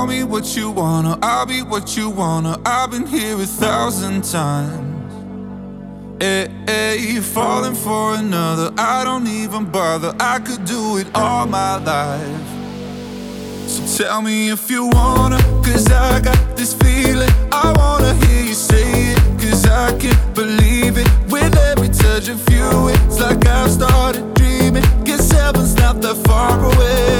Call me what you wanna, I'll be what you wanna. I've been here a thousand times. Eh, eh, hey, hey, falling for another, I don't even bother. I could do it all my life. So tell me if you wanna, cause I got this feeling. I wanna hear you say it, cause I can't believe it. With every touch of you, it's like I've started dreaming. Guess heaven's not that far away.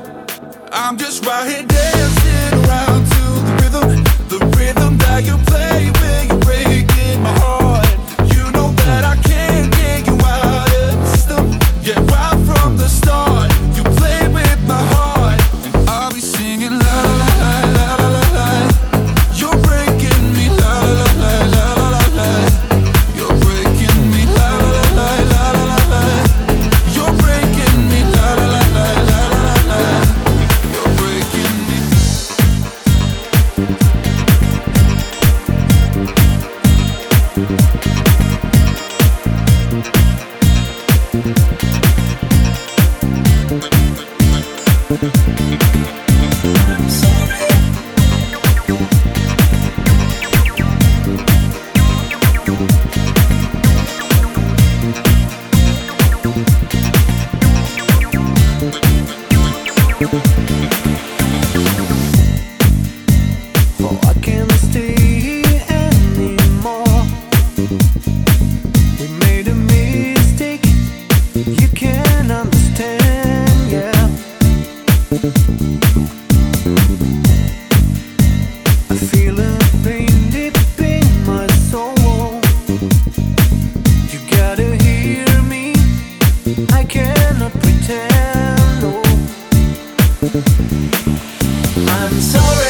I'm just right here dancing around to the rhythm, the rhythm that you play I'm sorry.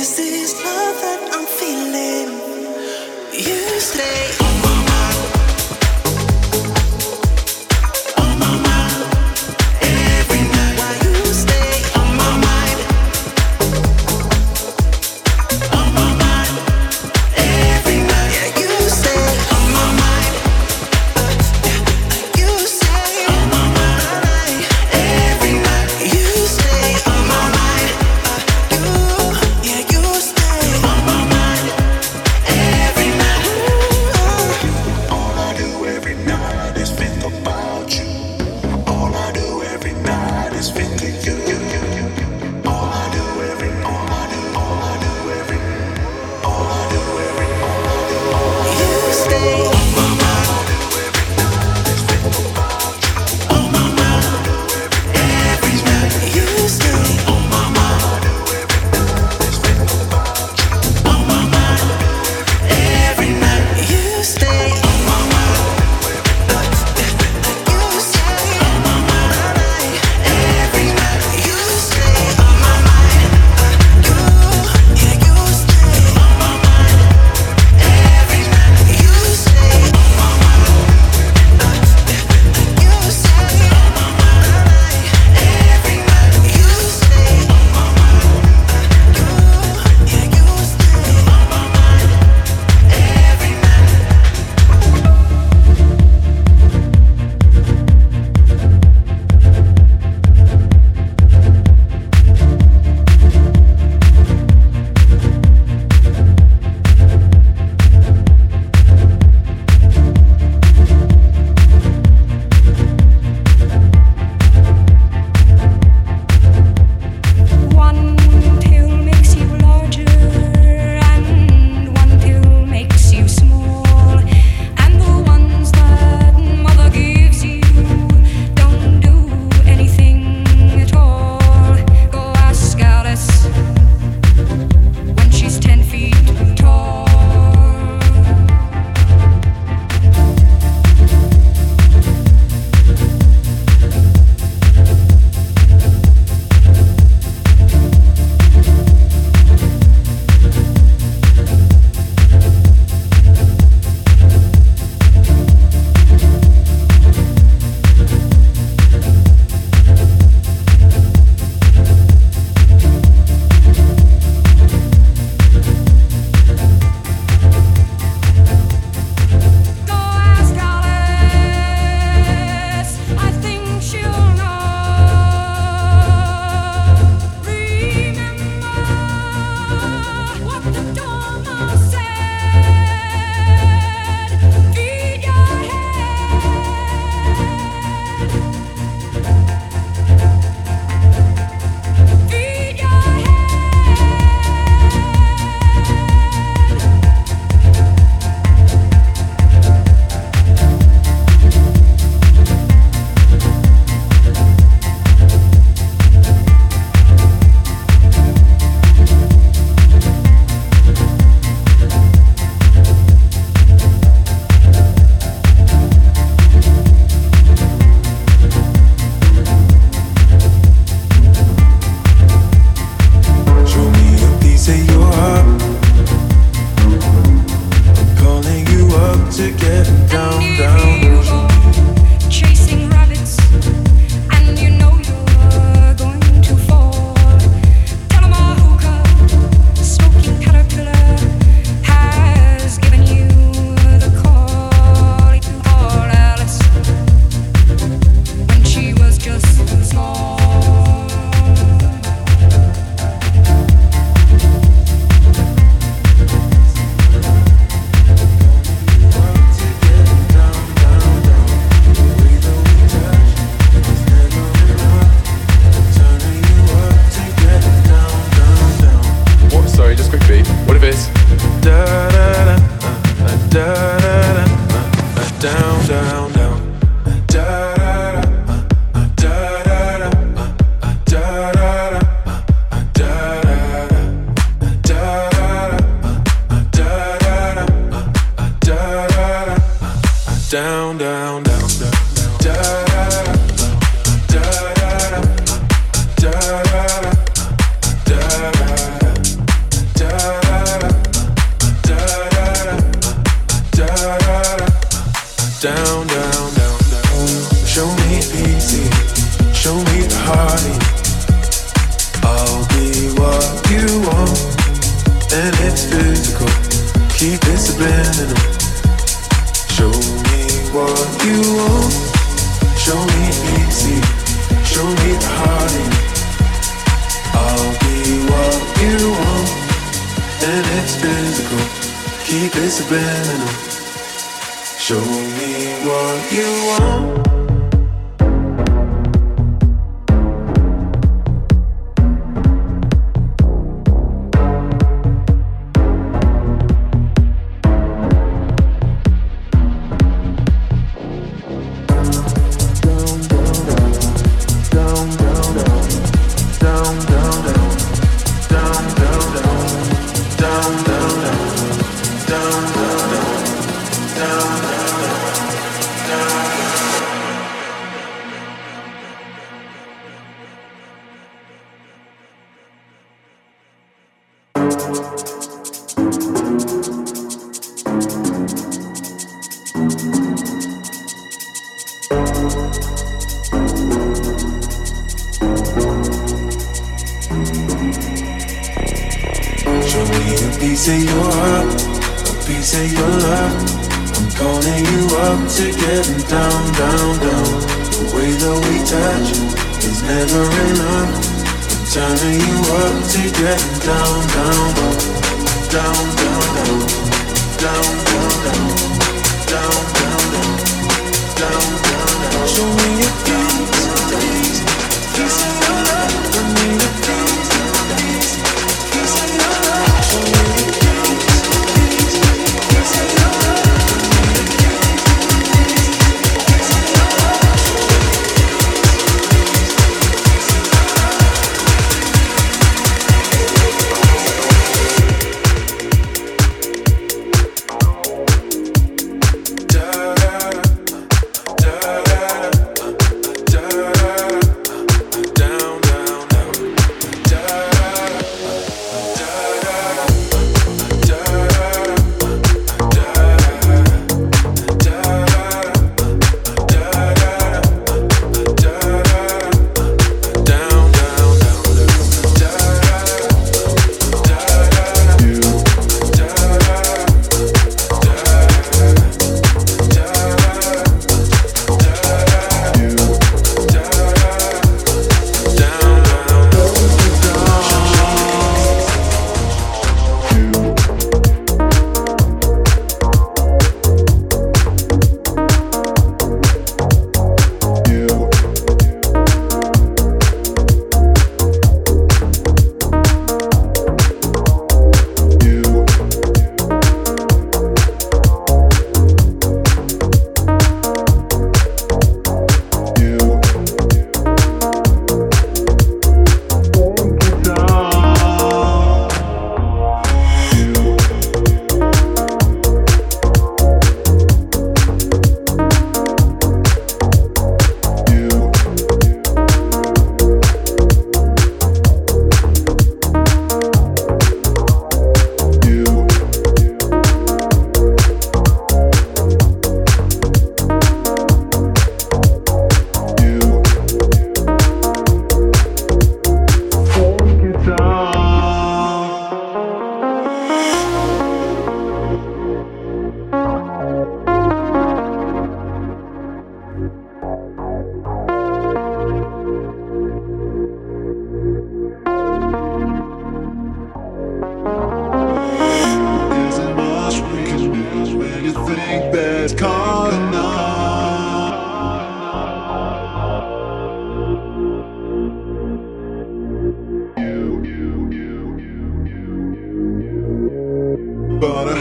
Is this love that I'm feeling? You stay.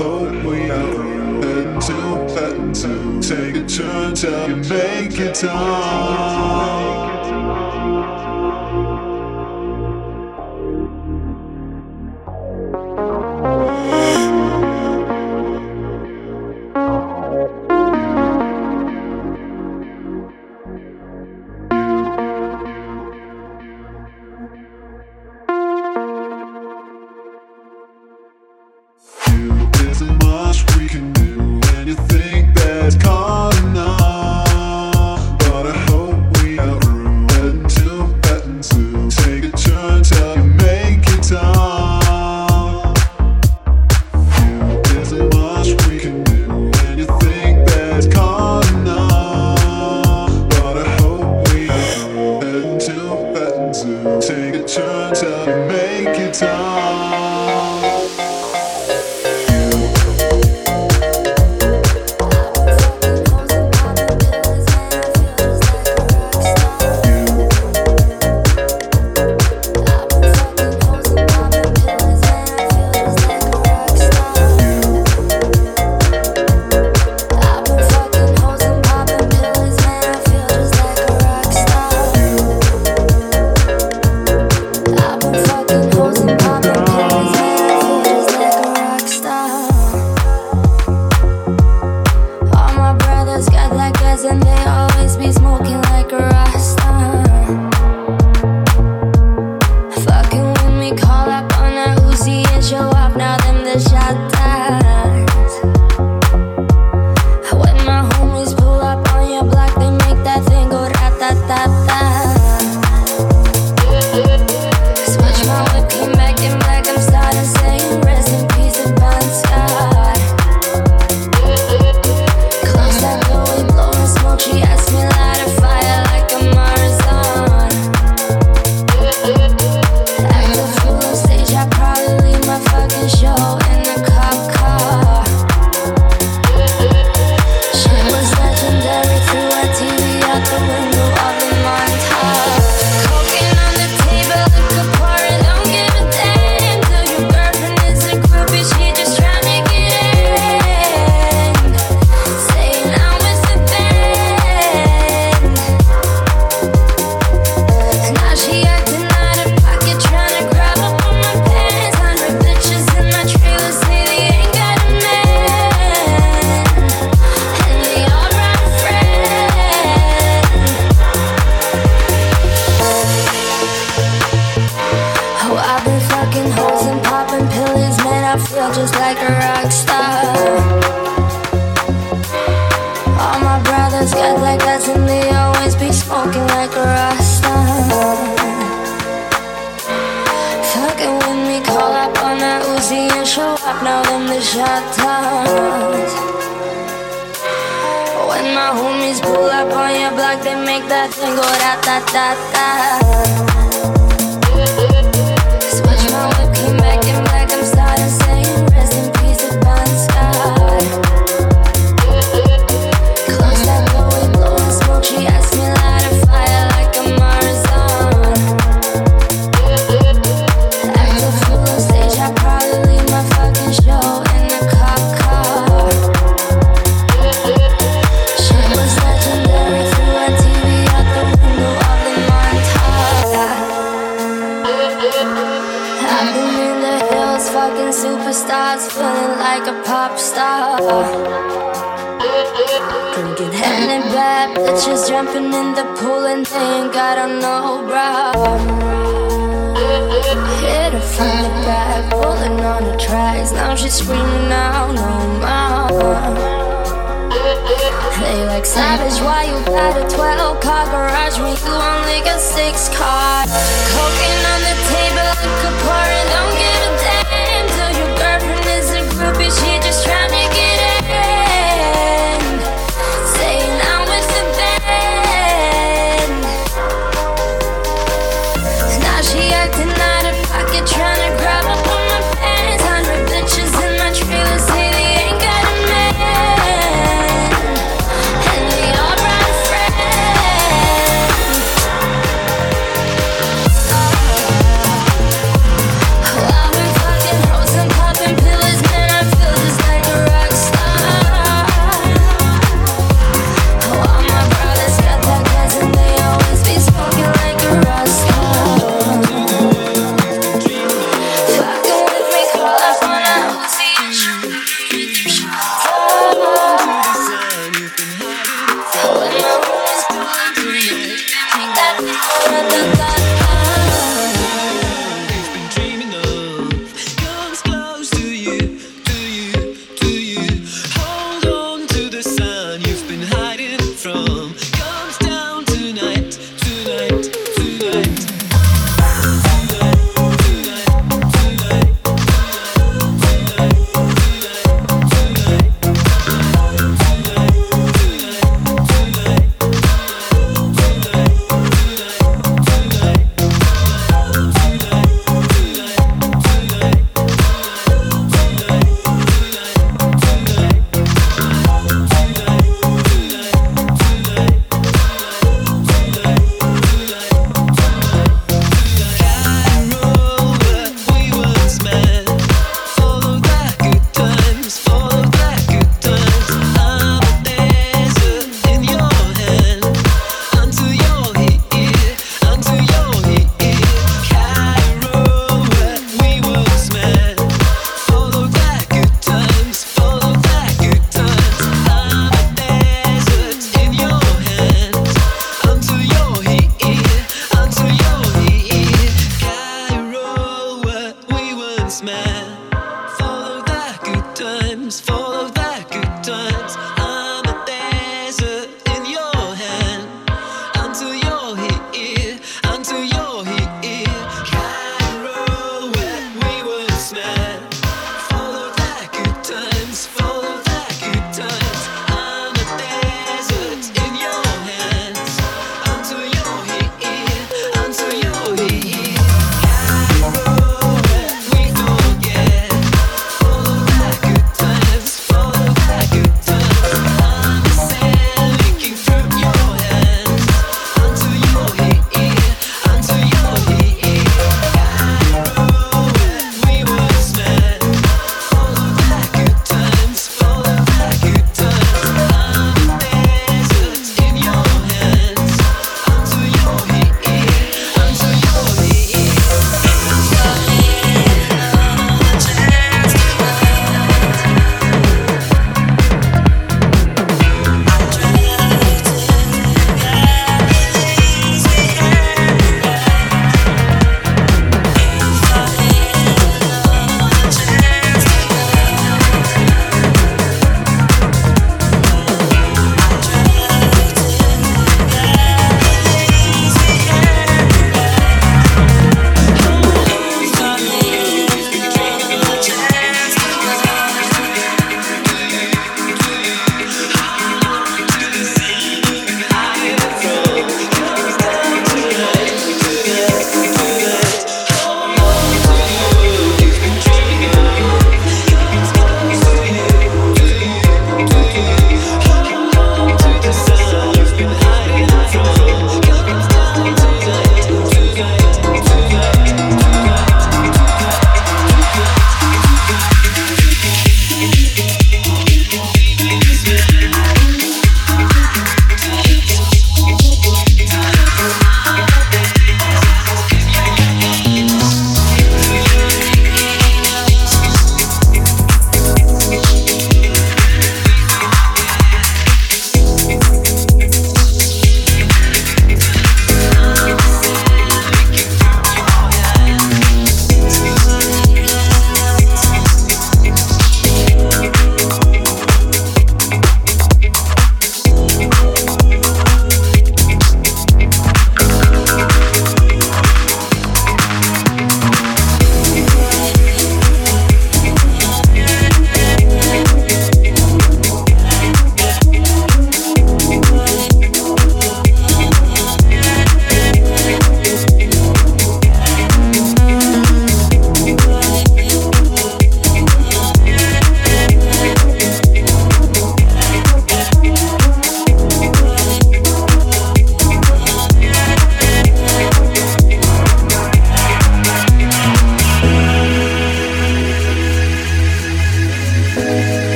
hope we are into that to take a turn and make it on.